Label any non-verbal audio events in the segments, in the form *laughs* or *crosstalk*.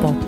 Pop.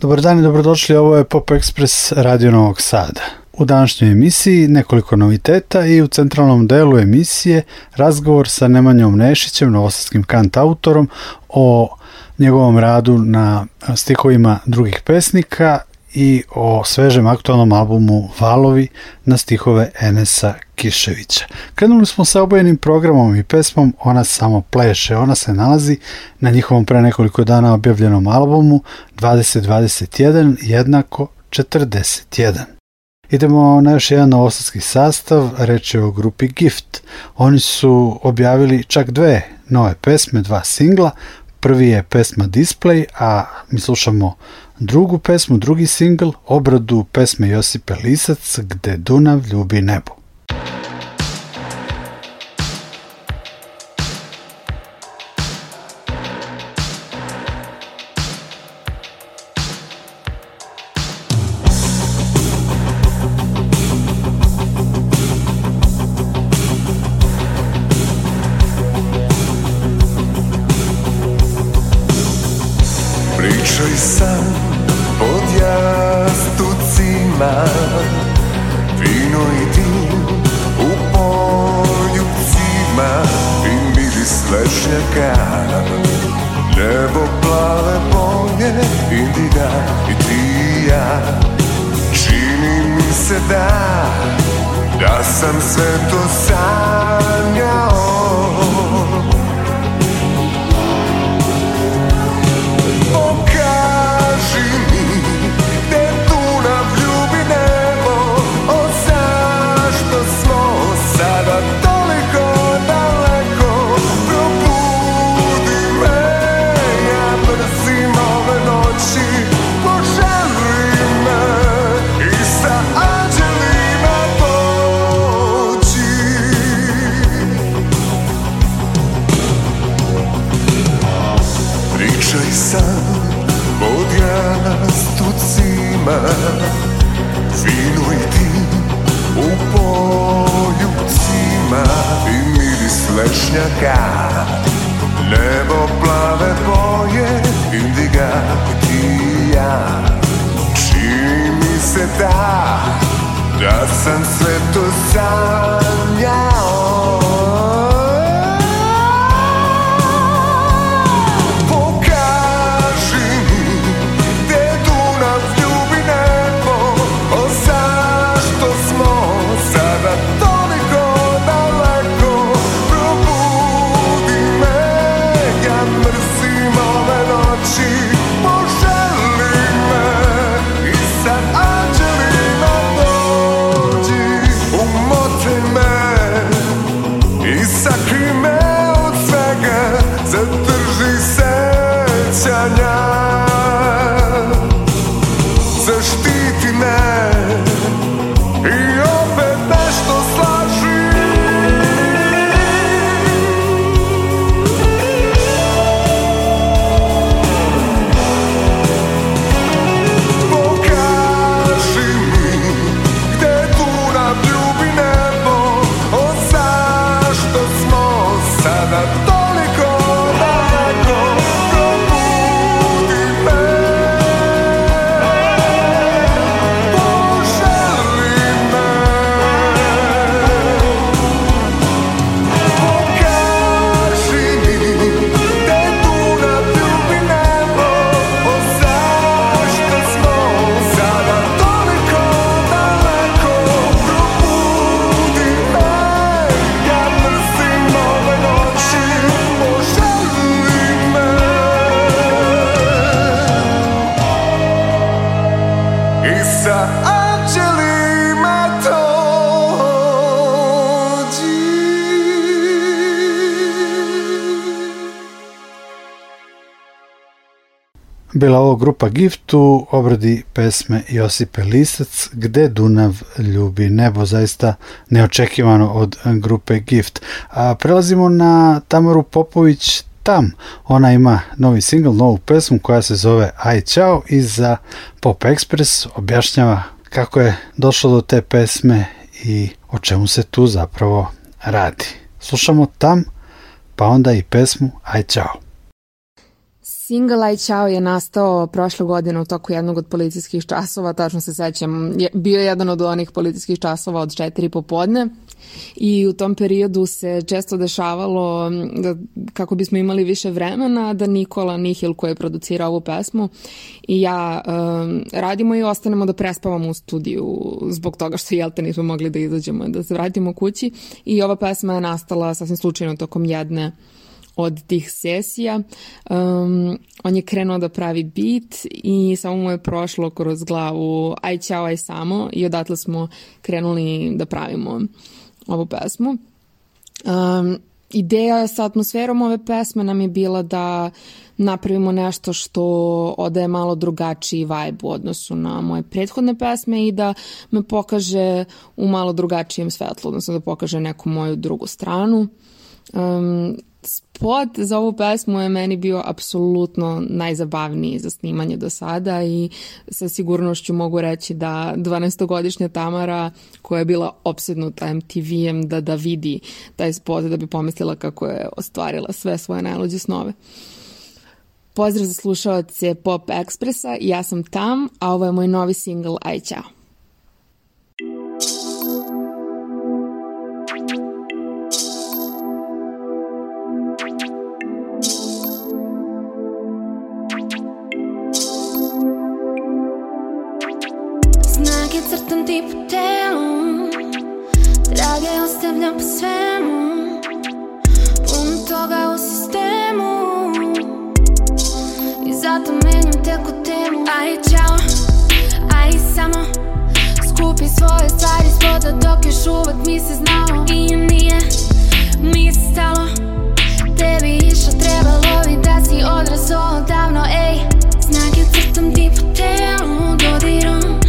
Dobar dan i dobrodošli, ovo je Pop Express Radio Novog Sada. U današnjoj emisiji nekoliko noviteta i u centralnom delu emisije razgovor sa Nemanjom Nešićem, novosadskim kant autorom, o njegovom radu na stihovima drugih pesnika i o svežem aktualnom albumu Valovi na stihove Enesa Kiševića. Krenuli smo sa obojenim programom i pesmom Ona samo pleše. Ona se nalazi na njihovom pre nekoliko dana objavljenom albumu 2021 jednako 41. Idemo na još jedan novosadski sastav, reč je o grupi Gift. Oni su objavili čak dve nove pesme, dva singla. Prvi je pesma Display, a mi slušamo drugu pesmu, drugi singl, obradu pesme Josipe Lisac, Gde Dunav ljubi nebo. Sam sve to sanjao sam sve to sanjao Bila ovo grupa Gift u obradi pesme Josipe Lisac, gde Dunav ljubi nebo, zaista neočekivano od grupe Gift. A prelazimo na Tamaru Popović Tam. Ona ima novi singl, novu pesmu koja se zove Aj Ćao i za Pop Express objašnjava kako je došlo do te pesme i o čemu se tu zapravo radi. Slušamo Tam, pa onda i pesmu Aj Ćao. Single Aj Ćao je nastao prošle godine u toku jednog od policijskih časova, tačno se sećam, je, bio je jedan od onih policijskih časova od četiri popodne i u tom periodu se često dešavalo da kako bismo imali više vremena da Nikola Nihil koji je producirao ovu pesmu i ja um, radimo i ostanemo da prespavamo u studiju zbog toga što jel te nismo mogli da izađemo da se vratimo kući. I ova pesma je nastala sasvim slučajno tokom jedne od tih sesija. Um, on je krenuo da pravi beat i samo mu je prošlo kroz glavu aj ćao, aj samo i odatle smo krenuli da pravimo ovu pesmu. Um, ideja sa atmosferom ove pesme nam je bila da napravimo nešto što odaje malo drugačiji vibe u odnosu na moje prethodne pesme i da me pokaže u malo drugačijem svetlu, odnosno da pokaže neku moju drugu stranu. Um, spot za ovu pesmu je meni bio apsolutno najzabavniji za snimanje do sada i sa sigurnošću mogu reći da 12-godišnja Tamara koja je bila opsednuta MTV-em da, da vidi taj spot da bi pomislila kako je ostvarila sve svoje najluđe snove. Pozdrav za slušalce Pop Expressa, ja sam Tam, a ovo je moj novi single Aj Ćao. Crtam ti po telu sam po svemu. Puno toga u sistemu. I zato menjam teku temu. Aj, čao, aj, samo Skupi svoje stvari spoda dok još uvek mi se znao. I nije mi se stalo Tebi išlo trebalo bi da si odrasao davno. Ej, snage crtam ti po telu dodirom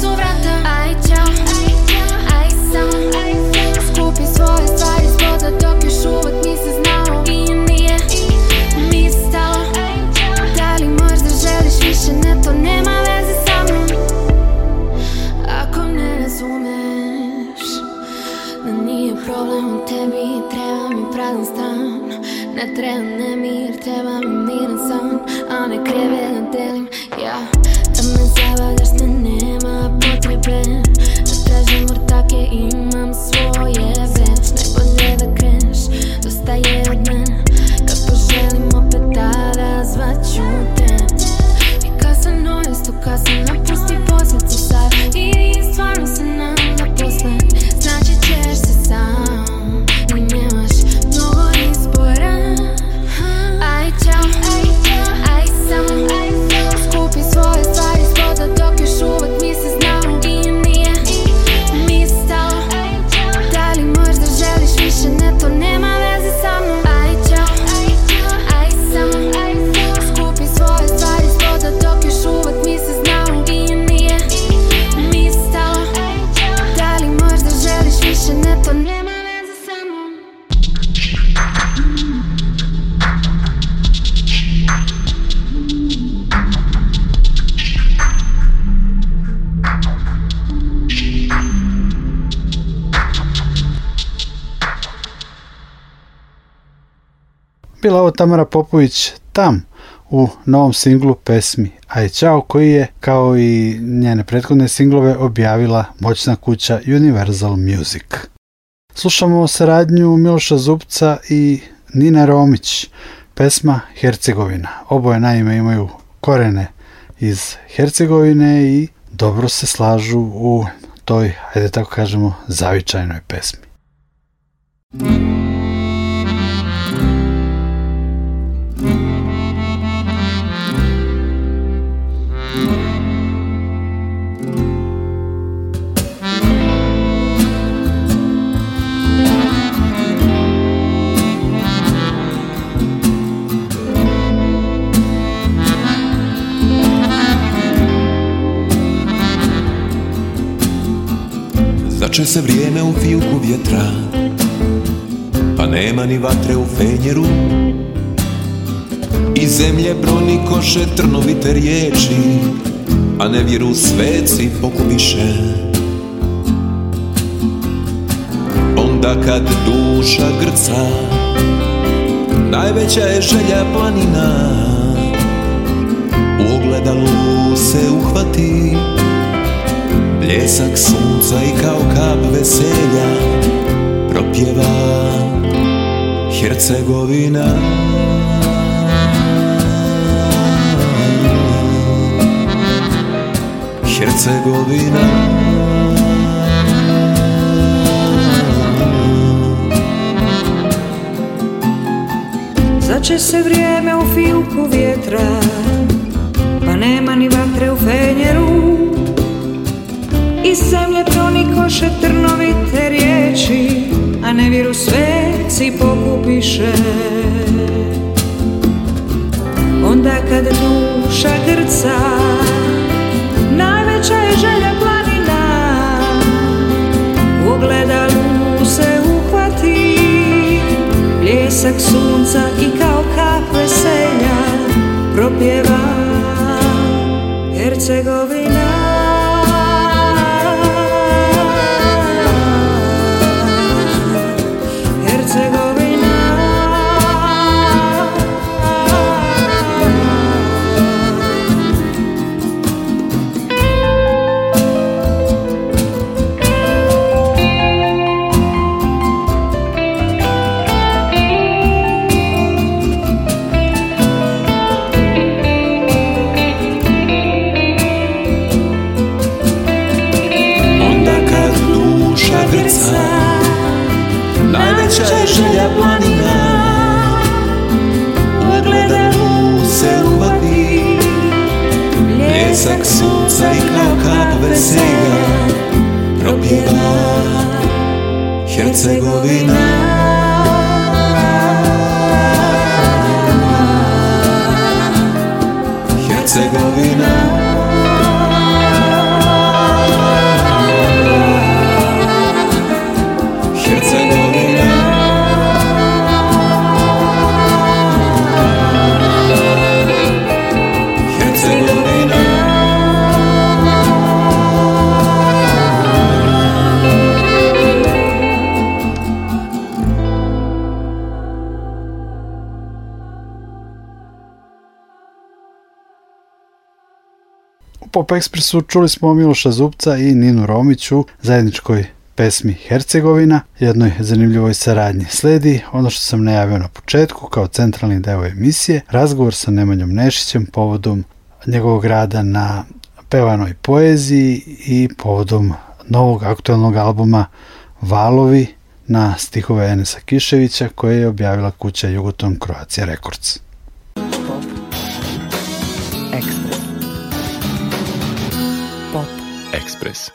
su vrata. Aj, čao, aj, samo Skupi svoje stvari spoda dok još uvek se znao. I nije mi stalo Da li možda želiš više, ne to nema veze sa mnom. Ako ne razumeš Da nije problem u tebi Treba mi prazan stan. Ne treba Bila ovo Tamara Popović tam u novom singlu pesmi Aj Ćao koji je kao i njene prethodne singlove objavila moćna kuća Universal Music. Slušamo saradnju Miloša Zupca i Nina Romić, pesma Hercegovina. Oboje naime imaju korene iz Hercegovine i dobro se slažu u toj, ajde tako kažemo, zavičajnoj pesmi. Zače se vrijeme u filku vjetra Pa nema ni vatre u fenjeru. I zemlje pronikoše trnovite riječi A ne vjeru sveci pokupiše. Onda kad duša grca Najveća je želja planina. U ogledalu se uhvati Bljesak sunca i kao kap veselja Propjeva Hercegovina. Hercegovina. Zače se vrijeme u filku vjetra Pa nema ni vatre u fenjeru Iz zemlje pronikoše trnovite riječi A ne vjeru sveci pokupiše. Onda kad duša grca Najveća je želja planina. U ogledalu se uhvati Bljesak sunca i kao kap veselja Propjeva Hercegovina želja planina Ugledanu se uvati. Bljesak sunca i kao kap veselja Propjeva Hercegovina. Hercegovina. Pop Expressu čuli smo Miloša Zupca i Ninu Romić u zajedničkoj pesmi Hercegovina, jednoj zanimljivoj saradnji. Sledi ono što sam najavio na početku kao centralni deo emisije, razgovor sa Nemanjom Nešićem povodom njegovog rada na pevanoj poeziji i povodom novog aktualnog albuma Valovi na stihove Enesa Kiševića koje je objavila kuća Jugoton Croatia Records. Ekspres.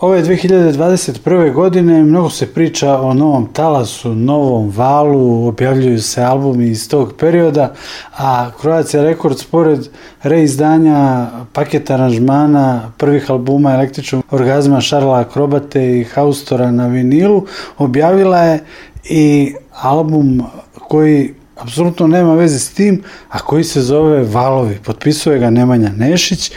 Ove 2021. godine mnogo se priča o novom talasu, novom valu, objavljuju se albumi iz tog perioda, a Croatia Records pored reizdanja paketa aranžmana prvih albuma električnog orgazma Šarla Akrobate i Haustora na vinilu, objavila je i album koji apsolutno nema veze s tim, a koji se zove Valovi. Potpisuje ga Nemanja Nešić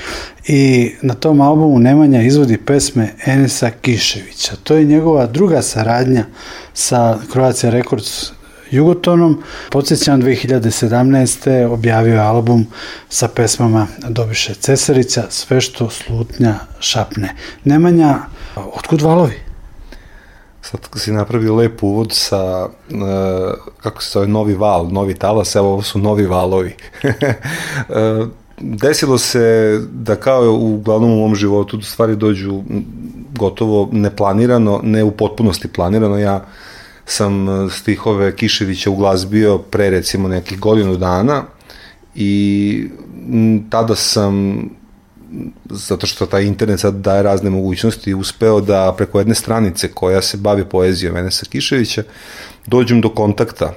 i na tom albumu Nemanja izvodi pesme Enesa Kiševića. To je njegova druga saradnja sa Croatia Records Jugotonom. Podsjećam 2017. objavio je album sa pesmama Dobiše Cesarića, Sve što slutnja šapne. Nemanja, otkud valovi? Sad si napravio lep uvod sa, e, kako se zove, novi val, novi talas, evo ovo su novi valovi. *laughs* E, desilo se da kao uglavnom u mom životu stvari dođu gotovo neplanirano, ne u potpunosti planirano. Ja sam e, stihove Kiševića uglazbio pre recimo nekih godinu dana i tada sam zato što taj internet sad daje razne mogućnosti, uspeo da preko jedne stranice koja se bavi poezijom Enesa Kiševića dođem do kontakta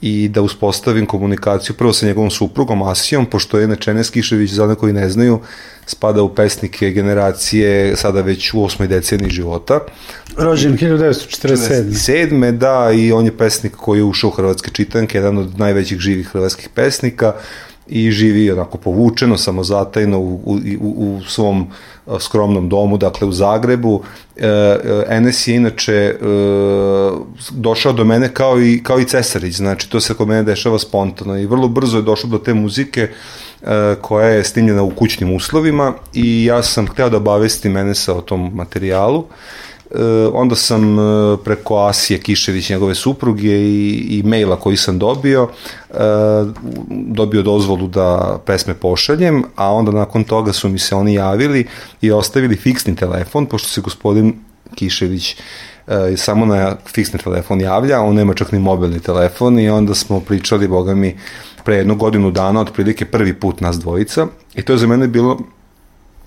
i da uspostavim komunikaciju prvo sa njegovom suprugom Asijom, pošto je inače Enes Kišević, za one koji ne znaju, spada u pesnike generacije sada već u osmoj deceniji života. Rođen 1947. Sedme, da, i on je pesnik koji je ušao u hrvatske čitanke, jedan od najvećih živih hrvatskih pesnika i živi onako povučeno, samozatajno u, u, u, svom skromnom domu, dakle u Zagrebu. E, e, Enes je inače e, došao do mene kao i, kao i Cesarić, znači to se kod mene dešava spontano i vrlo brzo je došlo do te muzike e, koja je snimljena u kućnim uslovima i ja sam hteo da obavestim Enesa o tom materijalu onda sam e, preko Asije Kišević, njegove supruge i, i maila koji sam dobio, e, dobio dozvolu da pesme pošaljem, a onda nakon toga su mi se oni javili i ostavili fiksni telefon, pošto se gospodin Kišević e, samo na fiksni telefon javlja, on nema čak ni mobilni telefon i onda smo pričali, boga mi, pre jednu godinu dana, otprilike prvi put nas dvojica i to je za mene bilo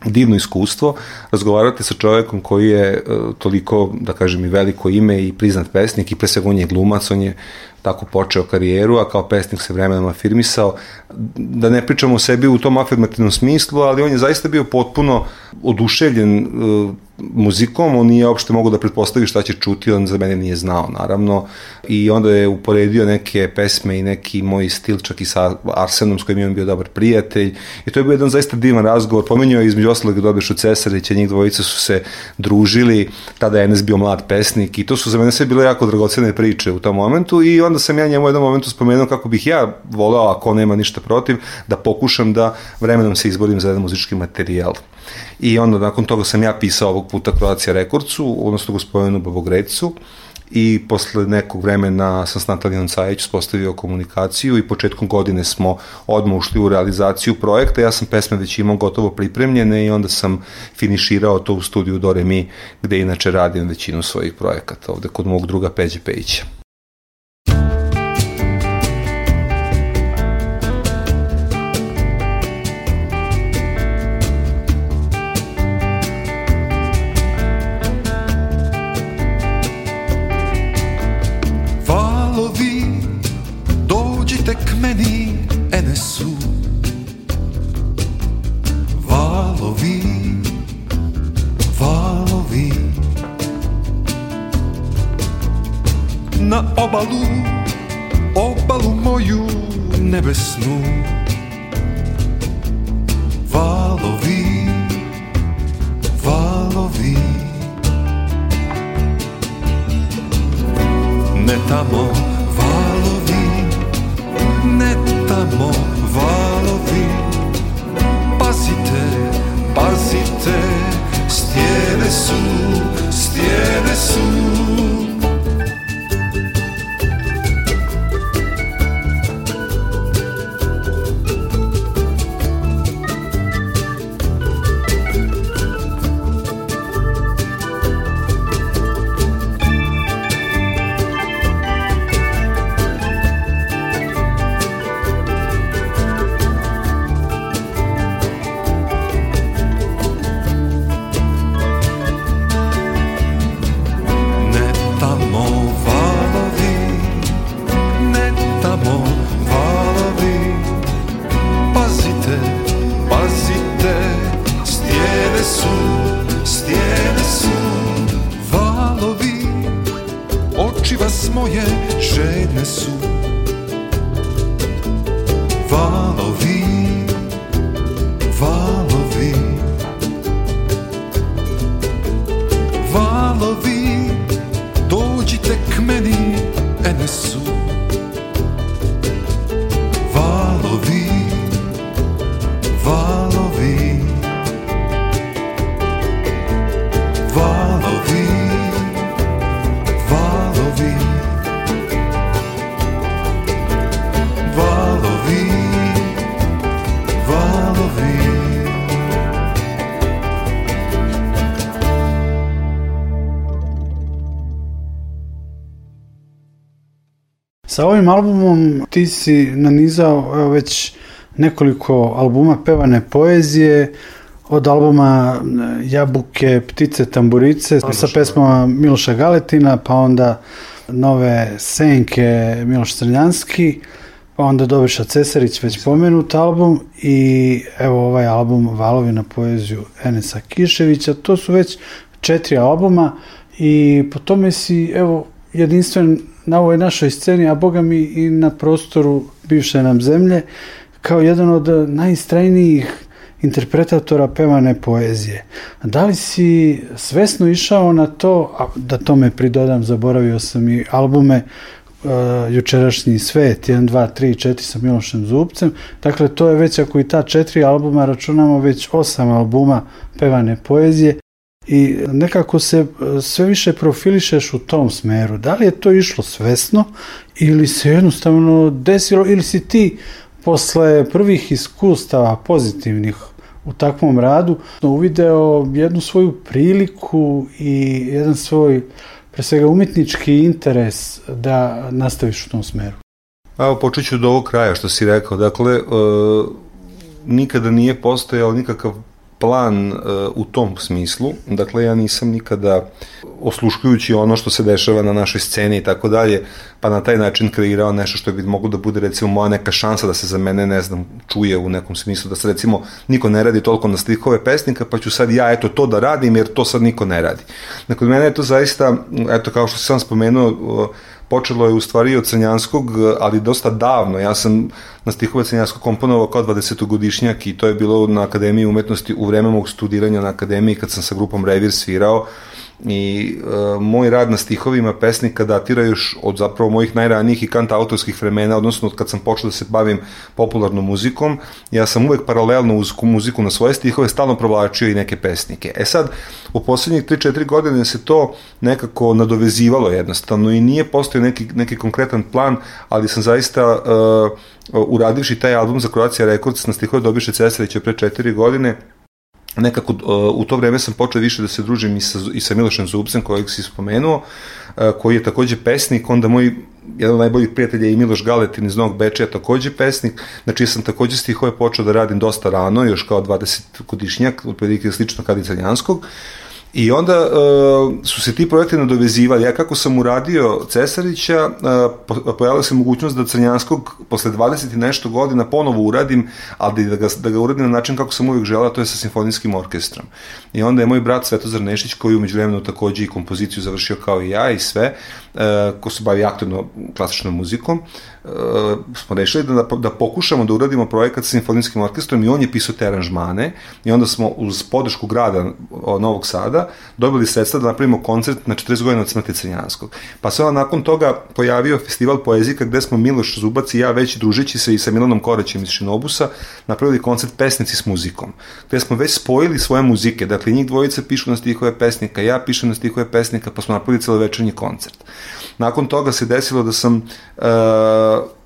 divno iskustvo razgovarati sa čovekom koji je uh, toliko, da kažem, i veliko ime i priznat pesnik i pre svega on je glumac, on je tako počeo karijeru, a kao pesnik se vremenom afirmisao. Da ne pričamo o sebi u tom afirmativnom smislu, ali on je zaista bio potpuno oduševljen uh, muzikom, on nije uopšte mogao da pretpostavi šta će čuti, on za mene nije znao, naravno, i onda je uporedio neke pesme i neki moj stil, čak i sa Arsenom, s kojim je on bio dobar prijatelj, i to je bio jedan zaista divan razgovor, pomenio je između ostalog Dobešu Cesarića, njih dvojica su se družili, tada je Enes bio mlad pesnik i to su za mene sve bile jako dragocene priče u tom momentu i onda sam ja njemu u jednom momentu spomenuo kako bih ja voleo, ako nema ništa protiv, da pokušam da vremenom se izborim za jedan muzički materijal. I onda nakon toga sam ja pisao ovog puta Croatia Rekordcu, odnosno gospodinu Babogrecu, i posle nekog vremena sam s Natalijanom Cajić spostavio komunikaciju i početkom godine smo odmah ušli u realizaciju projekta. Ja sam pesme već imao gotovo pripremljene i onda sam finiširao to u studiju Dore Mi, gde inače radim većinu svojih projekata ovde kod mog druga Peđe Pejića. tek meni Enesu Valovi, valovi. Na obalu, obalu moju nebesnu. Valovi, valovi. Ne tamo, ne tamo valovi. Pazite, pazite, stijene su, stijene su Sa ovim albumom ti si nanizao evo, već nekoliko albuma pevane poezije, od albuma e, Jabuke, Ptice, Tamburice, sa pesmama Miloša Galetina, pa onda nove Senke Miloš Crnjanski, pa onda Dobriša Cesarić, već pomenut album i evo ovaj album Valovi na poeziju Enesa Kiševića, to su već četiri albuma i po tome si evo jedinstven na ovoj našoj sceni, a boga mi i na prostoru bivše nam zemlje, kao jedan od najistrajnijih interpretatora pevane poezije. Da li si svesno išao na to, a da tome pridodam, zaboravio sam i albume uh, jučerašnji svet, 1, 2, 3, 4 sa Milošem Zubcem. Dakle, to je već, ako i ta četiri albuma računamo, već osam albuma pevane poezije i nekako se e, sve više profilišeš u tom smeru. Da li je to išlo svesno ili se jednostavno desilo ili si ti posle prvih iskustava pozitivnih u takvom radu uvideo jednu svoju priliku i jedan svoj pre svega umjetnički interes da nastaviš u tom smeru? Evo, počet ću od ovog kraja što si rekao. Dakle, e, nikada nije postojao nikakav plan e, u tom smislu. Dakle, ja nisam nikada osluškujući ono što se dešava na našoj sceni i tako dalje, pa na taj način kreirao nešto što bi moglo da bude recimo moja neka šansa da se za mene, ne znam, čuje u nekom smislu, da se recimo niko ne radi toliko na stihove pesnika, pa ću sad ja eto to da radim jer to sad niko ne radi. Dakle, mene je to zaista, eto kao što sam spomenuo, počelo je u stvari od Crnjanskog, ali dosta davno. Ja sam na stihove Crnjanskog komponovao kao 20-godišnjak i to je bilo na Akademiji umetnosti u vreme mog studiranja na Akademiji kad sam sa grupom Revir svirao i e, moj rad na stihovima pesnika datira još od zapravo mojih najranijih i kanta autorskih vremena, odnosno od kad sam počeo da se bavim popularnom muzikom, ja sam uvek paralelno uz muziku na svoje stihove stalno provlačio i neke pesnike. E sad, u poslednjih 3-4 godine se to nekako nadovezivalo jednostavno i nije postojao neki, neki konkretan plan, ali sam zaista uh, uradivši taj album za Croatia Records na stihove Dobiše Cesarića pre 4 godine, nekako uh, u to vreme sam počeo više da se družim i sa, i sa Milošem Zubcem kojeg si spomenuo, uh, koji je takođe pesnik, onda moj jedan od najboljih prijatelja je i Miloš Galetin iz Novog Bečeja, takođe pesnik, znači ja sam takođe stihove počeo da radim dosta rano, još kao 20 godišnjak, otprilike slično kao i Celjanskog, I onda uh, su se ti projekti nadovezivali. Ja kako sam uradio Cesarića, uh, po- pojavila se mogućnost da Crnjanskog posle 20 i nešto godina ponovo uradim, ali da ga, da ga uradim na način kako sam uvijek želeo, to je sa simfonijskim orkestrom. I onda je moj brat Svetozar Nešić, koji umeđu vremenu takođe i kompoziciju završio kao i ja i sve, uh, ko se bavi aktivno klasičnom muzikom, uh, smo rešili da, da pokušamo da uradimo projekat sa simfonijskim orkestrom i on je pisao te aranžmane i onda smo uz podršku grada Novog Sada dobili sredstva da napravimo koncert na 40 godina od smrti Crnjanskog. Pa se onda nakon toga pojavio festival poezika gde smo Miloš Zubac i ja već družeći se i sa Milanom Koraćem iz Šinobusa napravili koncert pesnici s muzikom, gde smo već spojili svoje muzike, dakle njih dvojica pišu na stihove pesnika, ja pišem na stihove pesnika, pa smo napravili celovečernji koncert. Nakon toga se desilo da sam uh,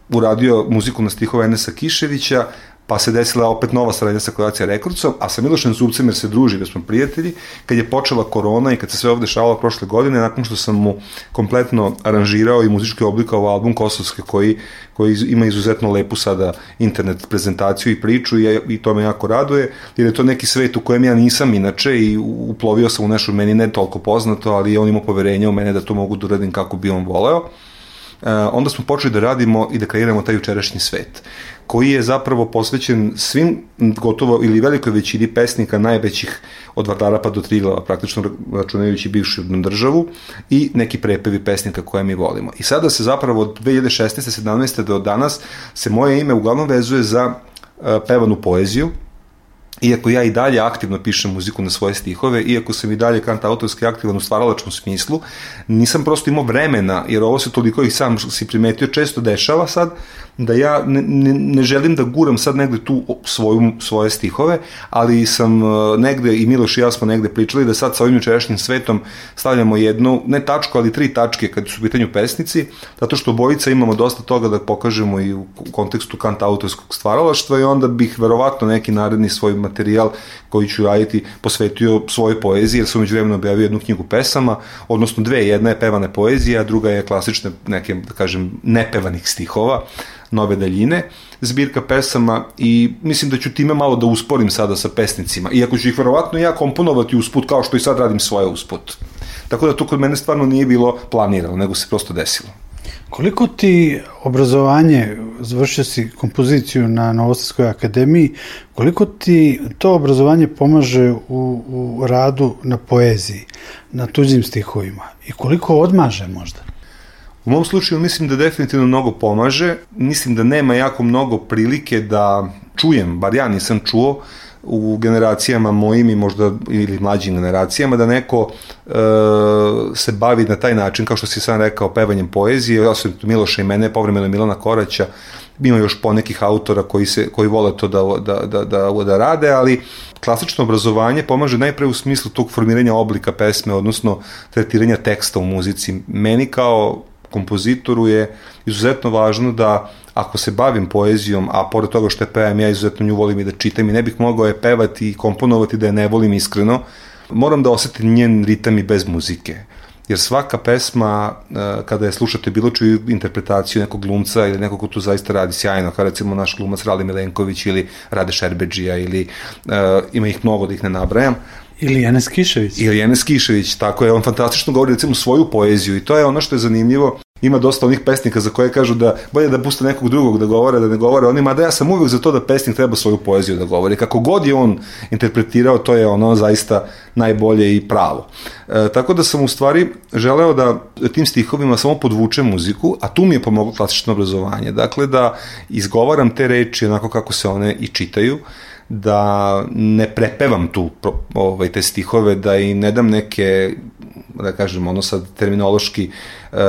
uradio muziku na stihove Enesa Kiševića, pa se desila opet nova saradnja sa Kroacija Rekordcom, a sa Milošem Zubcem jer se druži, jer smo prijatelji, kad je počela korona i kad se sve ovde dešavalo prošle godine, nakon što sam mu kompletno aranžirao i muzički oblikovao album Kosovske koji, koji ima izuzetno lepu sada internet prezentaciju i priču i, i to me jako raduje, jer je to neki svet u kojem ja nisam inače i uplovio sam u nešto meni ne toliko poznato, ali on imao poverenja u mene da to mogu da uradim kako bi on voleo. Uh, onda smo počeli da radimo i da kreiramo taj jučerašnji svet koji je zapravo posvećen svim gotovo ili velikoj većini pesnika najvećih od Vardara pa do Triglava, praktično računajući bivšu državu i neki prepevi pesnika koje mi volimo. I sada se zapravo od 2016. 17. do danas se moje ime uglavnom vezuje za uh, pevanu poeziju, iako ja i dalje aktivno pišem muziku na svoje stihove, iako sam i dalje kant autorski aktivan u stvaralačkom smislu, nisam prosto imao vremena, jer ovo se toliko i sam si primetio često dešava sad, da ja ne, ne, ne želim da guram sad negde tu svoju, svoje stihove, ali sam uh, negde, i Miloš i ja smo negde pričali da sad sa ovim jučerašnjim svetom stavljamo jednu, ne tačku, ali tri tačke kad su u pitanju pesnici, zato što bojica imamo dosta toga da pokažemo i u kontekstu kant autorskog stvaralaštva i onda bih verovatno neki naredni svoj materijal koji ću raditi posvetio svojoj poeziji, jer sam umeđu vremenu objavio jednu knjigu pesama, odnosno dve, jedna je pevane poezija, a druga je klasične, neke, da kažem, nepevanih stihova, nove daljine, zbirka pesama i mislim da ću time malo da usporim sada sa pesnicima, iako ću ih verovatno ja komponovati usput kao što i sad radim svoje usput. Tako da to kod mene stvarno nije bilo planirano, nego se prosto desilo. Koliko ti obrazovanje, završio si kompoziciju na Novosadskoj akademiji, koliko ti to obrazovanje pomaže u, u radu na poeziji, na tuđim stihovima i koliko odmaže možda? U mom slučaju mislim da definitivno mnogo pomaže, mislim da nema jako mnogo prilike da čujem, bar ja nisam čuo, u generacijama mojim i možda ili mlađim generacijama da neko e, se bavi na taj način kao što si sam rekao pevanjem poezije, osim Miloša i mene, povremeno Milana Koraća, ima još ponekih autora koji, se, koji vole to da, da, da, da, da rade, ali klasično obrazovanje pomaže najpre u smislu tog formiranja oblika pesme, odnosno tretiranja teksta u muzici. Meni kao kompozitoru je izuzetno važno da ako se bavim poezijom, a pored toga što je pevam, ja izuzetno nju volim i da čitam i ne bih mogao je pevati i komponovati da je ne volim iskreno, moram da osetim njen ritam i bez muzike. Jer svaka pesma, kada je slušate bilo čiju interpretaciju nekog glumca ili nekog ko tu zaista radi sjajno, kao recimo naš glumac Rali Milenković ili Rade Šerbeđija ili uh, ima ih mnogo da ih ne nabrajam, Ili Enes Kišević. Ili Enes Kišević, tako je, on fantastično govori recimo svoju poeziju i to je ono što je zanimljivo. Ima dosta onih pesnika za koje kažu da bolje da puste nekog drugog da govore, da ne govore onima, da ja sam uvek za to da pesnik treba svoju poeziju da govori. Kako god je on interpretirao, to je ono zaista najbolje i pravo. E, tako da sam u stvari želeo da tim stihovima samo podvučem muziku, a tu mi je pomoglo klasično obrazovanje. Dakle, da izgovaram te reči onako kako se one i čitaju, da ne prepevam tu ovaj, te stihove, da im ne dam neke da kažem, ono sad terminološki uh,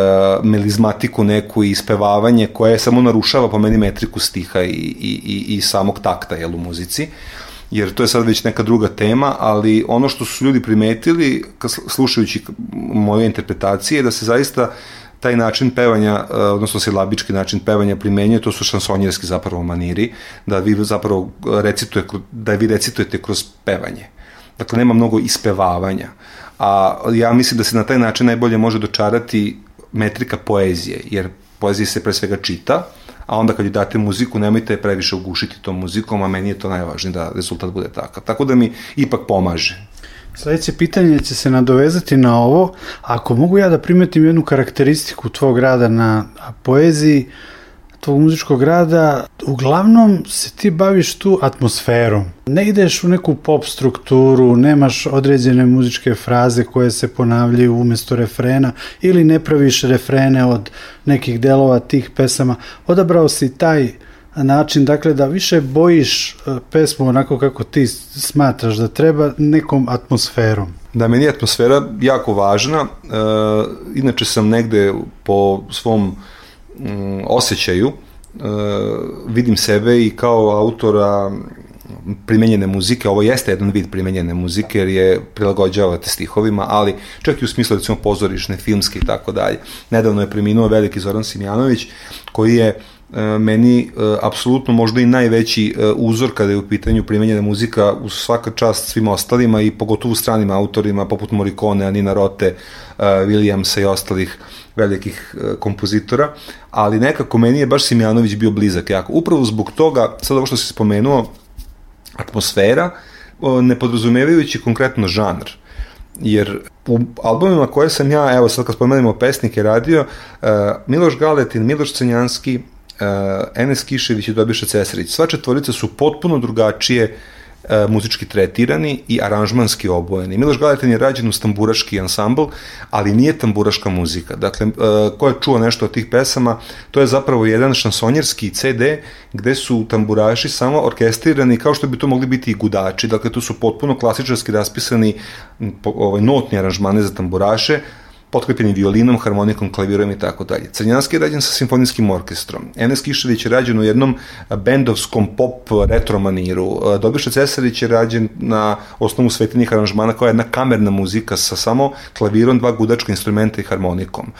melizmatiku neku i ispevavanje koje samo narušava po meni metriku stiha i, i, i, i samog takta jel, u muzici jer to je sad već neka druga tema, ali ono što su ljudi primetili slušajući moje interpretacije je da se zaista taj način pevanja, odnosno silabički način pevanja primenjuje, to su šansonjerski zapravo maniri, da vi zapravo recituje, da vi recitujete kroz pevanje. Dakle, nema mnogo ispevavanja. A ja mislim da se na taj način najbolje može dočarati metrika poezije, jer poezija se pre svega čita, a onda kad ju date muziku, nemojte previše ugušiti tom muzikom, a meni je to najvažnije da rezultat bude takav. Tako da mi ipak pomaže. Sljedeće pitanje će se nadovezati na ovo. Ako mogu ja da primetim jednu karakteristiku tvog rada na poeziji, tvog muzičkog rada, uglavnom se ti baviš tu atmosferom. Ne ideš u neku pop strukturu, nemaš određene muzičke fraze koje se ponavljaju umjesto refrena ili ne praviš refrene od nekih delova tih pesama. Odabrao si taj način, dakle da više bojiš e, pesmu onako kako ti smatraš da treba nekom atmosferom. Da, meni je atmosfera jako važna. E, inače sam negde po svom mm, osjećaju e, vidim sebe i kao autora primenjene muzike, ovo jeste jedan vid primenjene muzike jer je prilagođavate stihovima, ali čak i u smislu recimo pozorišne, filmske i tako dalje. Nedavno je preminuo veliki Zoran Simjanović koji je meni e, apsolutno možda i najveći e, uzor kada je u pitanju primenjena muzika u svaka čast svim ostalima i pogotovo stranim autorima poput Morricone, Anina Rote, Williamsa i ostalih velikih kompozitora, ali nekako meni je baš Simjanović bio blizak jako. Upravo zbog toga, sad ovo što si spomenuo, atmosfera, ne podrazumevajući konkretno žanr. Jer u albumima koje sam ja, evo sad kad spomenemo pesnike radio, Miloš Galetin, Miloš Cenjanski, uh, Enes Kišević i Dobiša Cesarić, sva četvorica su potpuno drugačije e, muzički tretirani i aranžmanski obojeni. Miloš Galetin je rađen u tamburaški ansambl, ali nije tamburaška muzika. Dakle, e, ko je čuo nešto od tih pesama, to je zapravo jedan šansonjerski CD gde su tamburaši samo orkestrirani kao što bi to mogli biti i gudači. Dakle, tu su potpuno klasičarski raspisani ovaj, notni aranžmane za tamburaše, potkrepljeni violinom, harmonikom, klavirom i tako dalje. Crnjanski je rađen sa simfonijskim orkestrom. Enes Kišević je rađen u jednom bendovskom pop retro maniru. Dobiša Cesarić je rađen na osnovu svetljenih aranžmana koja je jedna kamerna muzika sa samo klavirom, dva gudačka instrumenta i harmonikom.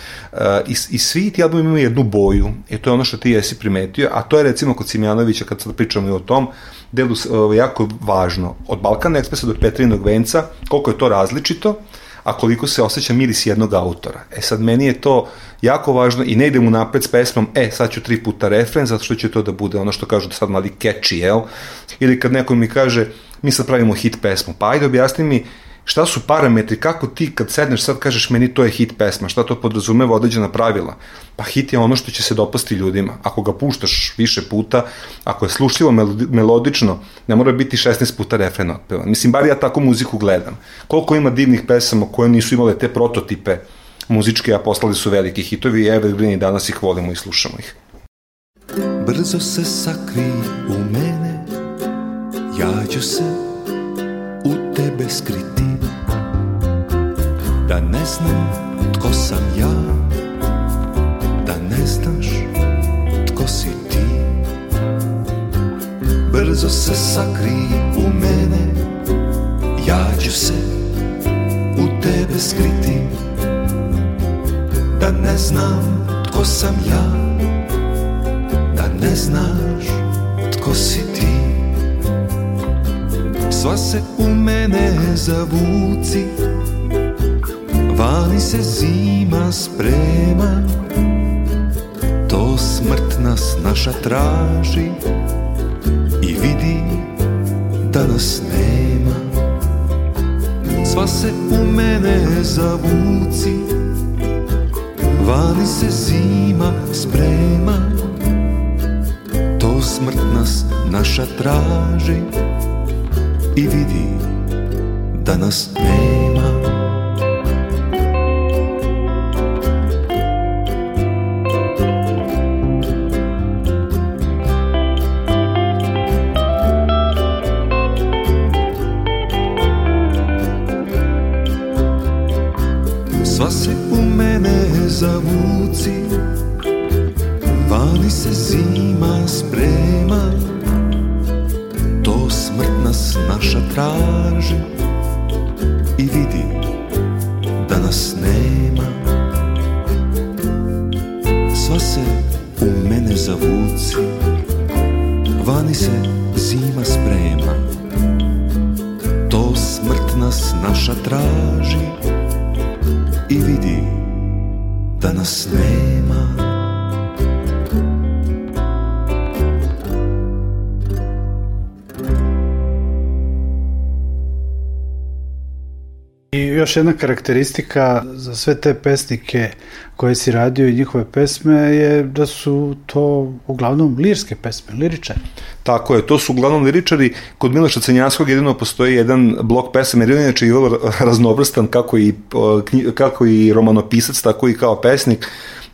I, i svi ti albumi imaju jednu boju i to je ono što ti jesi primetio, a to je recimo kod Simjanovića, kad sad pričamo i o tom, delu jako važno. Od Balkana ekspresa do Petrinog venca, koliko je to različito, a koliko se osjeća miris jednog autora. E sad, meni je to jako važno i ne idem u napred s pesmom, e, sad ću tri puta refren, zato što će to da bude ono što kažu da sad mali catchy, jel? Ili kad neko mi kaže, mi sad pravimo hit pesmu, pa ajde objasni mi šta su parametri, kako ti kad sedneš sad kažeš meni to je hit pesma, šta to podrazumeva određena pravila? Pa hit je ono što će se dopasti ljudima. Ako ga puštaš više puta, ako je slušljivo melodično, ne mora biti 16 puta refren otpevan. Mislim, bar ja tako muziku gledam. Koliko ima divnih pesama koje nisu imale te prototipe muzičke, a poslali su veliki hitovi i evergreen i danas ih volimo i slušamo ih. Brzo se sakri u mene Ja ću se u tebe skriti Da ne znam tko sam ja Da ne znaš tko si ti. Brzo se sakri u mene Ja ću se u tebe skriti. Da ne znam tko sam ja da ne znaš tko si ti. Sva se u mene zavuci Vani se zima sprema To smrt nas naša traži I vidi da nas nema. Sva se u mene zavuci Vani se zima sprema To smrt nas naša traži I vidi da nas nema traži I vidi još jedna karakteristika za sve te pesnike koje si radio i njihove pesme je da su to uglavnom lirske pesme, liričari. Tako je, to su uglavnom liričari. Kod Miloša Cenjanskog jedino postoji jedan blok pesama, jer je inače i vrlo raznovrstan kako i, kako i romanopisac, tako i kao pesnik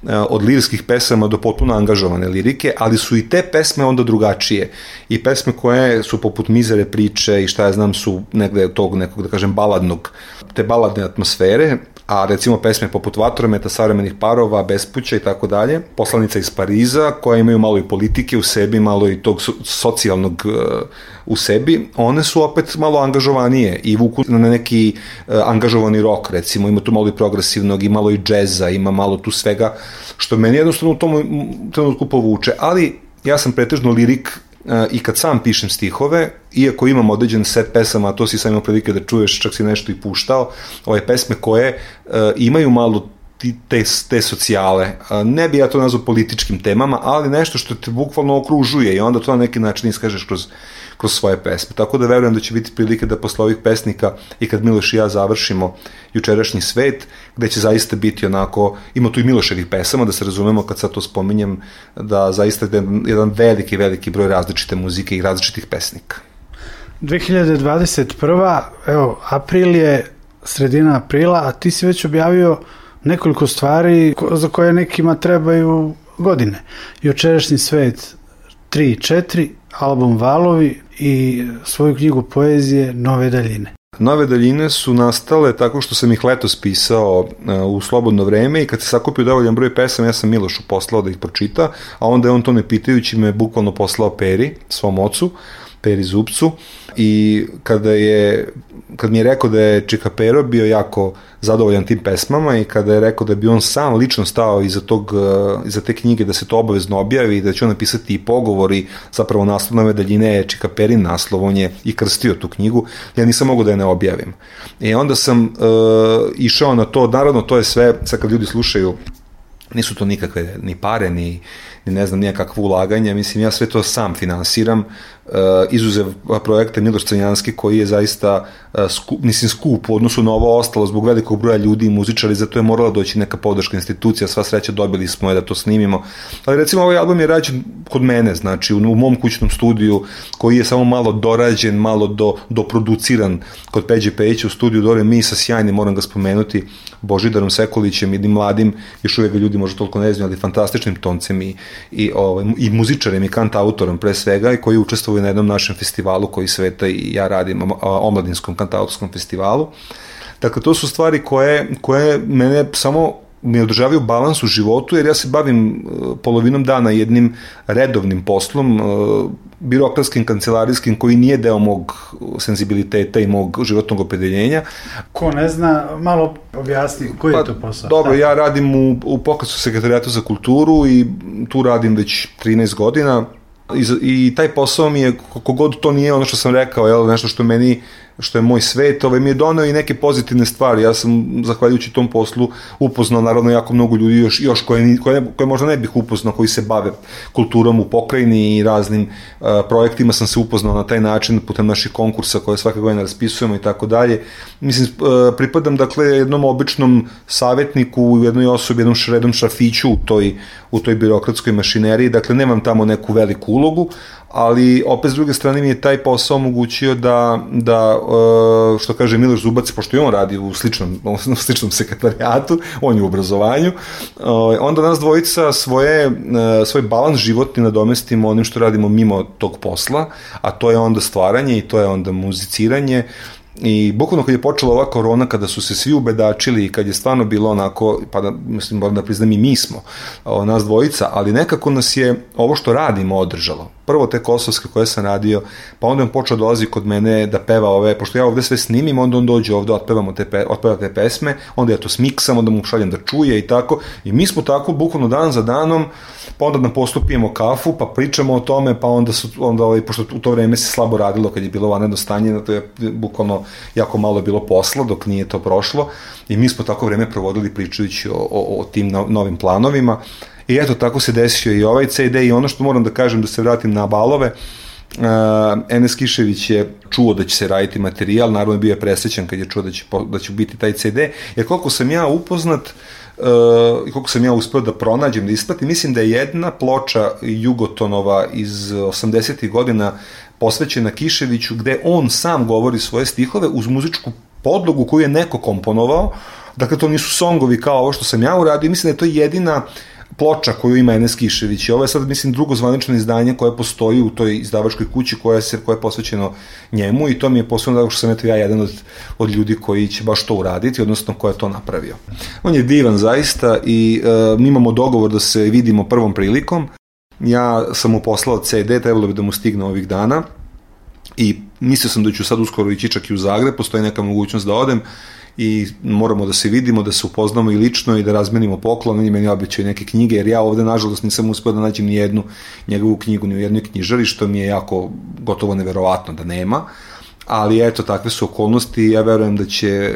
e, od lirskih pesama do potpuno angažovane lirike, ali su i te pesme onda drugačije. I pesme koje su poput mizere priče i šta ja znam su negde tog nekog, da kažem, baladnog, te baladne atmosfere, a recimo pesme poput Vatrometa, savremenih parova, Bespuća i tako dalje, poslanica iz Pariza, koja imaju malo i politike u sebi, malo i tog so- socijalnog uh, u sebi, one su opet malo angažovanije i vuku na neki uh, angažovani rok, recimo, ima tu malo i progresivnog, i malo i džeza, ima malo tu svega, što meni jednostavno u tom trenutku povuče, ali ja sam pretežno lirik i kad sam pišem stihove, iako imam određen set pesama, a to si sam imao prilike da čuješ, čak si nešto i puštao, ove pesme koje e, imaju malo te, te socijale. Ne bi ja to nazvao političkim temama, ali nešto što te bukvalno okružuje i onda to na neki način iskažeš kroz, kroz svoje pesme. Tako da verujem da će biti prilike da posle ovih pesnika i kad Miloš i ja završimo jučerašnji svet, gde će zaista biti onako, ima tu i Miloševih pesama, da se razumemo kad sad to spominjem, da zaista je jedan veliki, veliki broj različite muzike i različitih pesnika. 2021. Evo, april je sredina aprila, a ti si već objavio nekoliko stvari za koje nekima trebaju godine. Jučerašnji svet 3 i 4, album Valovi i svoju knjigu poezije Nove daljine. Nove daljine su nastale tako što sam ih letos pisao uh, u slobodno vreme i kad se sakupio dovoljan broj pesama, ja sam Milošu poslao da ih pročita, a onda je on to ne pitajući me bukvalno poslao Peri, svom ocu, Peri Zupcu i kada je kad mi je rekao da je Čika Pero bio jako zadovoljan tim pesmama i kada je rekao da bi on sam lično stao iza, tog, uh, iza te knjige da se to obavezno objavi i da će on napisati i pogovori, zapravo naslovnove daljine je Čika Perin naslov, on je i krstio tu knjigu, ja nisam mogao da je ne objavim. I onda sam uh, išao na to, naravno to je sve, sad kad ljudi slušaju nisu to nikakve ni pare, ni, ni ne znam, nijakakvo ulaganje, mislim, ja sve to sam finansiram, izuzev projekta Miloš Crnjanski koji je zaista uh, skup, mislim, skup u odnosu na ovo ostalo zbog velikog broja ljudi i muzičari, zato je morala doći neka podrška institucija, sva sreća dobili smo je da to snimimo, ali recimo ovaj album je rađen kod mene, znači u, u mom kućnom studiju koji je samo malo dorađen, malo do, doproduciran kod Peđe Pejića u studiju Dore Mi sa sjajnim, moram ga spomenuti, Božidarom Sekolićem, jednim mladim, još ga ljudi možda toliko ne znaju, ali fantastičnim toncem i, i, ovaj, i muzičarem i kant autorom pre svega i koji učestvuje na jednom našem festivalu koji Sveta i ja radim, omladinskom kantautorskom festivalu. Dakle, to su stvari koje, koje mene samo mi održavaju balans u životu, jer ja se bavim e, polovinom dana jednim redovnim poslom, e, birokratskim, kancelarijskim, koji nije deo mog senzibiliteta i mog životnog opredeljenja, Ko ne zna, malo objasni koji je to posao. Pa, Dobro, Šta? ja radim u, u Pokratskom sekretarijatu za kulturu i tu radim već 13 godina i, i taj posao mi je, kako god to nije ono što sam rekao, jel, nešto što meni što je moj svet, ovaj mi je doneo i neke pozitivne stvari. Ja sam, zahvaljujući tom poslu, upoznao naravno jako mnogo ljudi još, još koje, koje, koje možda ne bih upoznao, koji se bave kulturom u pokrajini i raznim uh, projektima sam se upoznao na taj način putem naših konkursa koje svake godine raspisujemo i tako dalje. Mislim, uh, pripadam dakle jednom običnom savjetniku, u jednoj osobi, jednom šredom šafiću u toj, u toj birokratskoj mašineriji, dakle nemam tamo neku veliku ulogu, ali opet s druge strane mi je taj posao omogućio da, da e, što kaže Miloš Zubac, pošto i on radi u sličnom, u sličnom sekretarijatu, on je u obrazovanju, e, onda nas dvojica svoje, e, svoj balans životni nadomestimo onim što radimo mimo tog posla, a to je onda stvaranje i to je onda muziciranje, I bukvalno kad je počela ova korona, kada su se svi ubedačili i kad je stvarno bilo onako, pa da, mislim, moram da priznam i mi smo, o, nas dvojica, ali nekako nas je ovo što radimo održalo. Prvo te kosovske koje sam radio, pa onda on počeo dolazi kod mene da peva ove, pošto ja ovde sve snimim, onda on dođe ovde, otpevamo te, pe, otpeva te pesme, onda ja to smiksam, onda mu šaljem da čuje i tako. I mi smo tako bukvalno dan za danom, pa onda na poslu pijemo kafu, pa pričamo o tome, pa onda su, onda ovaj, pošto u to vreme se slabo radilo kad je bilo vanredno stanje, to je bukvalno jako malo bilo posla dok nije to prošlo i mi smo tako vreme provodili pričajući o, o, o tim no, novim planovima i eto tako se desio i ovaj CD i ono što moram da kažem da se vratim na balove, Uh, Enes Kišević je čuo da će se raditi materijal, naravno bio je presrećan kad je čuo da će, da će biti taj CD, jer koliko sam ja upoznat, uh, koliko sam ja uspeo da pronađem, da ispratim, mislim da je jedna ploča Jugotonova iz 80. godina posvećena Kiševiću, gde on sam govori svoje stihove uz muzičku podlogu koju je neko komponovao, dakle to nisu songovi kao ovo što sam ja uradio, mislim da je to jedina ploča koju ima Enes Kišević i ovo je sad mislim drugo zvanično izdanje koje postoji u toj izdavačkoj kući koja se koja je posvećeno njemu i to mi je posebno zato što sam eto ja jedan od, od ljudi koji će baš to uraditi odnosno ko je to napravio. On je divan zaista i e, mi imamo dogovor da se vidimo prvom prilikom. Ja sam mu poslao CD, trebalo bi da mu stigne ovih dana i mislio sam da ću sad uskoro ići čak i u Zagreb, postoji neka mogućnost da odem i moramo da se vidimo, da se upoznamo i lično i da razmenimo poklon, on je meni obećao neke knjige, jer ja ovde nažalost nisam uspeo da nađem ni jednu njegovu knjigu, ni u jednoj knjižari, što mi je jako gotovo neverovatno da nema, ali eto, takve su okolnosti i ja verujem da će e,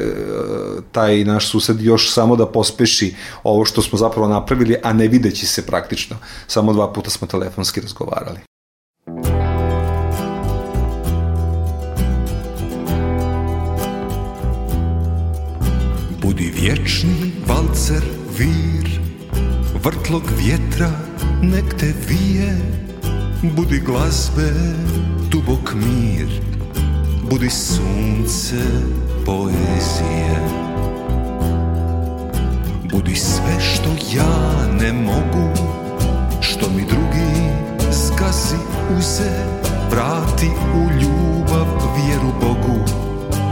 taj naš sused još samo da pospeši ovo što smo zapravo napravili, a ne videći se praktično. Samo dva puta smo telefonski razgovarali. Vječni valcer vir Vrtlog vjetra nek te vije. Budi glazbe dubok mir Budi sunce poezije. Budi sve što ja ne mogu Što mi drugi zgazi uze. Vrati u ljubav vjeru Bogu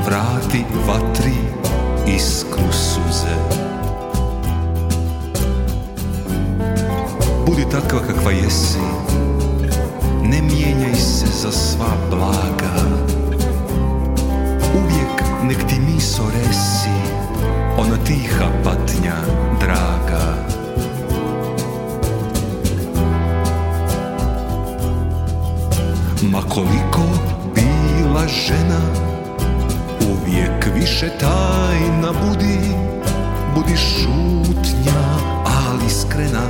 Vrati vatri iskru suze. Budi takva kakva jesi. Ne mijenjaj se za sva blaga. Uvijek nek ti miso resi Ona tiha patnja draga. Ma koliko bila žena Uvijek više tajna budi Budi šutnja, ali iskrena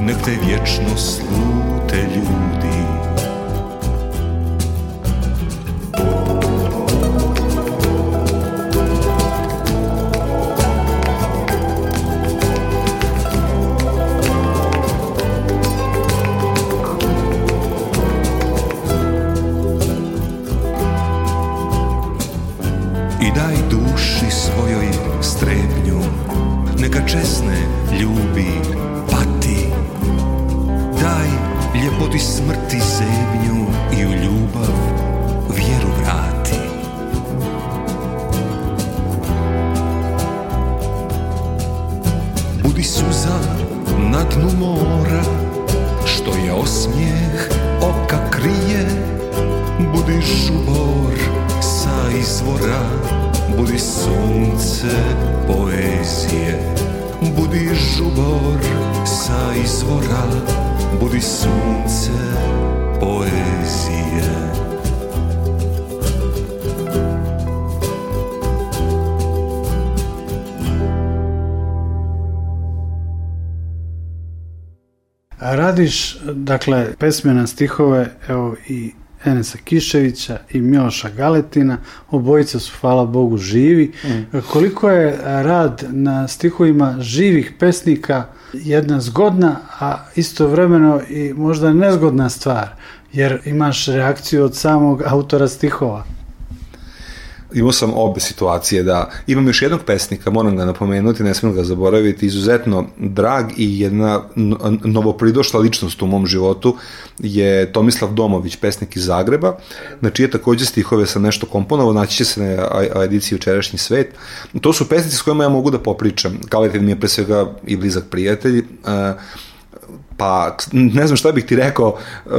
Nek te vječno slute ljudi dakle, pesme na stihove, evo i Enesa Kiševića i Miloša Galetina, obojica su, hvala Bogu, živi. Koliko je rad na stihovima živih pesnika jedna zgodna, a istovremeno i možda nezgodna stvar, jer imaš reakciju od samog autora stihova. Imao sam obe situacije da imam još jednog pesnika, moram ga napomenuti, ne smijem ga zaboraviti, izuzetno drag i jedna no- novopridošla ličnost u mom životu je Tomislav Domović, pesnik iz Zagreba, na čije takođe stihove sam nešto komponovao, naći će se na ediciji Učerašnji svet. To su pesnici s kojima ja mogu da popričam. Kaletin mi je pre svega i blizak prijatelj, uh, Pa, ne znam šta bih ti rekao, e,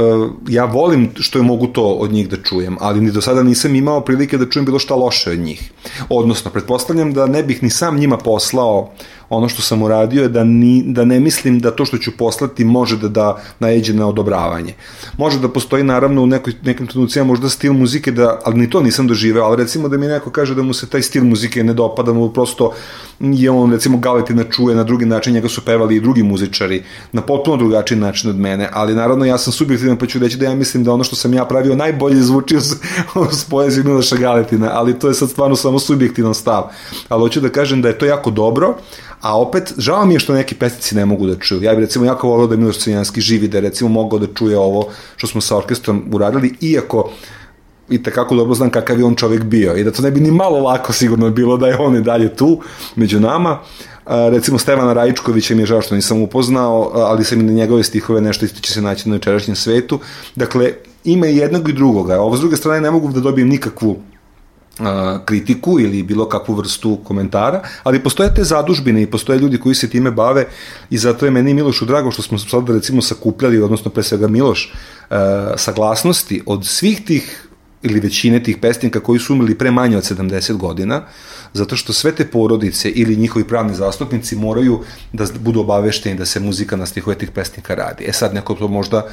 ja volim što je mogu to od njih da čujem, ali ni do sada nisam imao prilike da čujem bilo šta loše od njih. Odnosno, pretpostavljam da ne bih ni sam njima poslao ono što sam uradio je da, ni, da ne mislim da to što ću poslati može da da najeđe na odobravanje. Može da postoji naravno u nekoj, nekim trenucima možda stil muzike, da, ali ni to nisam doživeo, ali recimo da mi neko kaže da mu se taj stil muzike ne dopada, mu prosto je on recimo Galetina čuje na drugi način, njega su pevali i drugi muzičari na potpuno drugačiji način od mene, ali naravno ja sam subjektivan pa ću reći da ja mislim da ono što sam ja pravio najbolje zvuči uz, uz poeziju Miloša Galetina, ali to je sad stvarno samo subjektivan stav. Ali hoću da kažem da je to jako dobro, a opet, žao mi je što neki pesnici ne mogu da čuju. Ja bih recimo jako volio da je Miloš Crnjanski živi, da je recimo mogao da čuje ovo što smo sa orkestrom uradili, iako i tekako dobro znam kakav je on čovjek bio i da to ne bi ni malo lako sigurno bilo da je on i dalje tu među nama. A, recimo Stevana Rajičkovića mi je žao što nisam upoznao, ali sam i na njegove stihove nešto isto će se naći na večerašnjem svetu. Dakle, ima i jednog i drugoga. Ovo s druge strane ne mogu da dobijem nikakvu kritiku ili bilo kakvu vrstu komentara, ali postoje te zadužbine i postoje ljudi koji se time bave i zato je meni Milošu drago što smo sad recimo sakupljali, odnosno pre svega Miloš, saglasnosti od svih tih ili većine tih pesnika koji su umrli pre manje od 70 godina, zato što sve te porodice ili njihovi pravni zastupnici moraju da budu obavešteni da se muzika na stihove tih pesnika radi. E sad neko to možda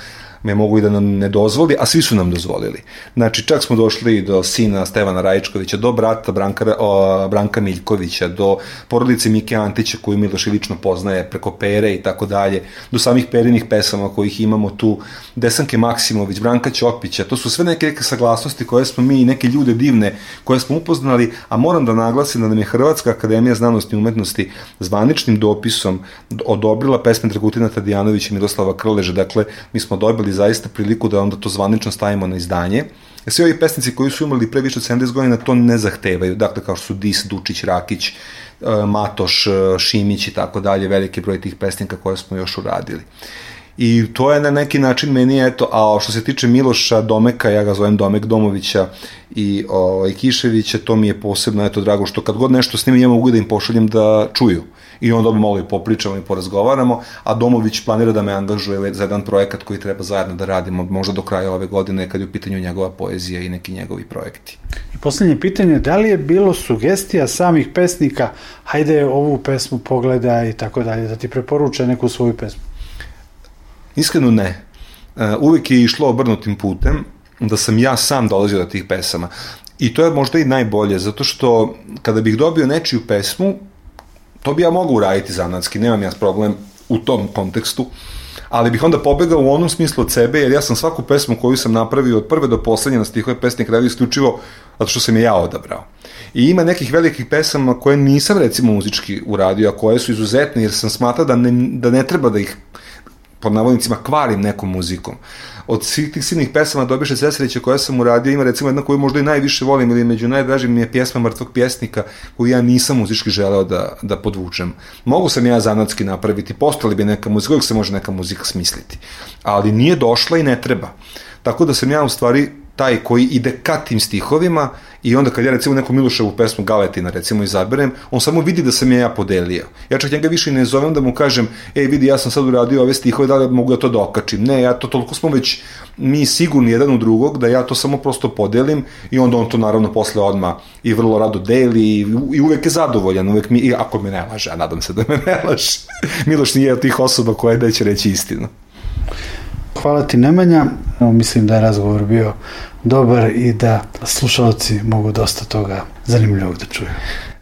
me mogu i da nam ne dozvoli, a svi su nam dozvolili. Znači, čak smo došli do sina Stevana Rajičkovića, do brata Branka, o, Branka Miljkovića, do porodice Mike Antića koju Miloš lično poznaje preko Pere i tako dalje, do samih Perinih pesama kojih imamo tu, Desanke Maksimović, Branka Ćopića, to su sve neke, neke saglasnosti koje smo mi i neke ljude divne koje smo upoznali, a moram da naglasim da nam je Hrvatska akademija znanosti i umetnosti zvaničnim dopisom odobrila pesme Dragutina Tadijanovića i Miroslava Krleža, dakle, mi smo dobili zaista priliku da onda to zvanično stavimo na izdanje. Svi ovi pesnici koji su umrli pre više od 70 godina to ne zahtevaju, dakle kao što su Dis, Dučić, Rakić, e, Matoš, e, Šimić i tako dalje, veliki broj tih pesnika koje smo još uradili. I to je na neki način meni, eto, a što se tiče Miloša Domeka, ja ga zovem Domek Domovića i o, i Kiševića, to mi je posebno, eto, drago, što kad god nešto snimim, ja mogu da im pošaljem da čuju. I onda malo i popričamo i porazgovaramo, a Domović planira da me angažuje za jedan projekat koji treba zajedno da radimo, možda do kraja ove godine, kad je u pitanju njegova poezija i neki njegovi projekti. I poslednje pitanje, da li je bilo sugestija samih pesnika, hajde ovu pesmu pogleda i tako dalje, da ti preporuče neku svoju pesmu? Iskreno ne. E, uvek je išlo obrnutim putem, da sam ja sam dolazio do tih pesama. I to je možda i najbolje, zato što kada bih dobio nečiju pesmu, to bi ja mogao uraditi zanatski, nemam ja problem u tom kontekstu, ali bih onda pobegao u onom smislu od sebe, jer ja sam svaku pesmu koju sam napravio od prve do poslednje na stihove pesnik radio isključivo zato što sam je ja odabrao. I ima nekih velikih pesama koje nisam recimo muzički uradio, a koje su izuzetne, jer sam smatrao da ne, da ne treba da ih pod navodnicima kvarim nekom muzikom. Od svih tih silnih pesama Dobiše Cesarića koje sam uradio, ima recimo jedna koju možda i najviše volim ili među najdražim mi je pjesma Mrtvog pjesnika koju ja nisam muzički želeo da, da podvučem. Mogu sam ja zanatski napraviti, postali bi neka muzika, uvijek se može neka muzika smisliti. Ali nije došla i ne treba. Tako da sam ja u stvari taj koji ide ka tim stihovima i onda kad ja recimo neku Miloševu pesmu Galetina recimo izaberem, on samo vidi da sam je ja podelio. Ja čak njega više ne zovem da mu kažem, ej vidi ja sam sad uradio ove stihove, da li mogu da to dokačim. Ne, ja to toliko smo već mi sigurni jedan u drugog da ja to samo prosto podelim i onda on to naravno posle odma i vrlo rado deli i, i uvek je zadovoljan, uvek mi, i ako me ne laže, a nadam se da me ne laže. *laughs* Miloš nije od tih osoba koja da će reći istinu. Hvala ti Nemanja, mislim da je razgovor bio dobar i da slušalci mogu dosta toga zanimljivog da čuju.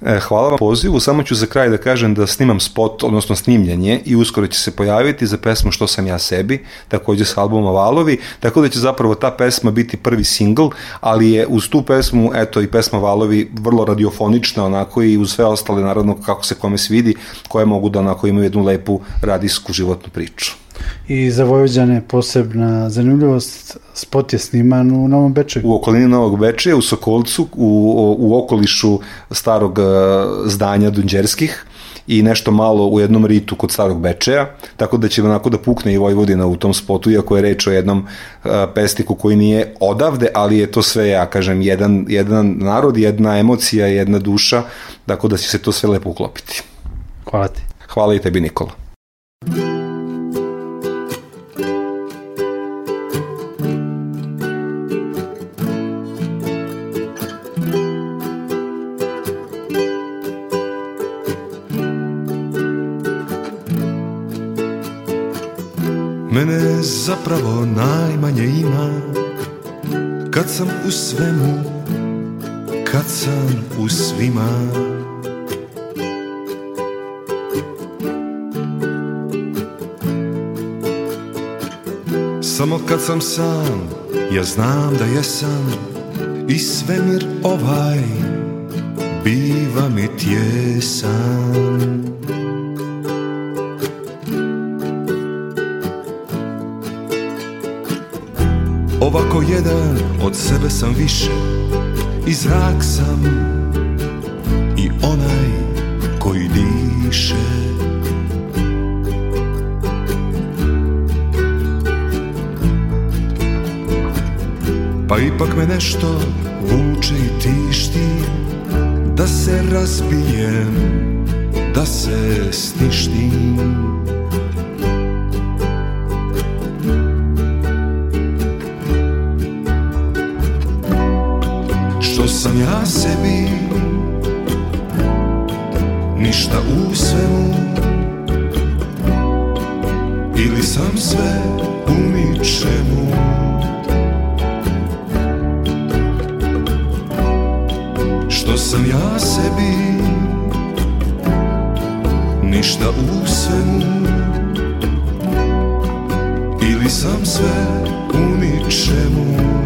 E, hvala vam pozivu, samo ću za kraj da kažem da snimam spot, odnosno snimljanje i uskoro će se pojaviti za pesmu Što sam ja sebi, takođe sa albuma Valovi, tako da će zapravo ta pesma biti prvi singl, ali je uz tu pesmu, eto i pesma Valovi vrlo radiofonična onako i uz sve ostale naravno kako se kome svidi, koje mogu da onako imaju jednu lepu radijsku životnu priču. I za Vojvođane posebna zanimljivost, spot je sniman u Novom Bečeju. U okolini Novog Bečeja, u Sokolcu, u, u okolišu starog e, zdanja Dunđerskih i nešto malo u jednom ritu kod starog Bečeja, tako da će onako da pukne i Vojvodina u tom spotu, iako je reč o jednom uh, pestiku koji nije odavde, ali je to sve, ja kažem, jedan, jedan narod, jedna emocija, jedna duša, tako da će se to sve lepo uklopiti. Hvala ti. Hvala i tebi, Nikola. Mene zapravo najmanje ima. Kad sam u svemu Kad sam u svima. Samo kad sam sam Ja znam da jesam. I svemir ovaj Biva mi tjesan Ovako jedan od sebe sam više I zrak sam I onaj koji diše. Pa ipak me nešto vuče i tišti Da se razbijem, da se sništim Ili sam sve u ničemu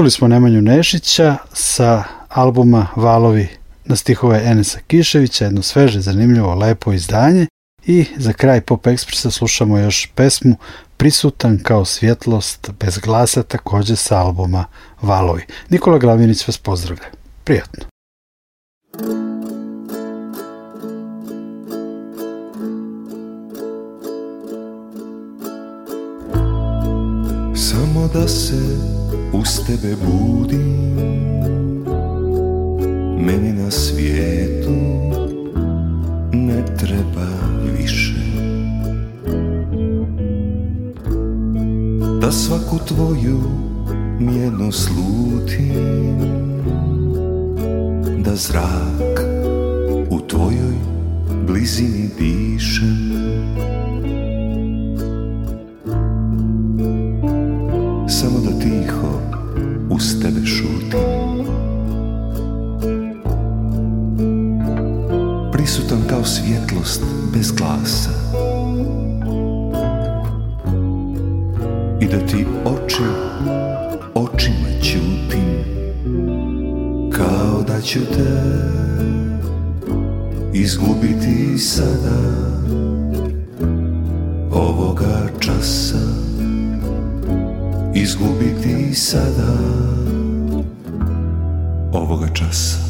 Čuli smo Nemanju Nešića sa albuma Valovi na stihove Enesa Kiševića, jedno sveže, zanimljivo, lepo izdanje. I za kraj Pop Ekspresa slušamo još pesmu Prisutan kao svjetlost bez glasa takođe sa albuma Valovi. Nikola Glavinić vas pozdravlja. Prijatno. Samo da se uz tebe budim Meni na svijetu ne treba više. Da svaku tvoju mjerno slutim Da zrak u tvojoj blizini dišem. Samo uz tebe šutim Prisutan kao svjetlost bez glasa. I da ti oči očima ćutim Kao da ću te izgubiti sada Ovoga časa izgubiti sada ovoga časa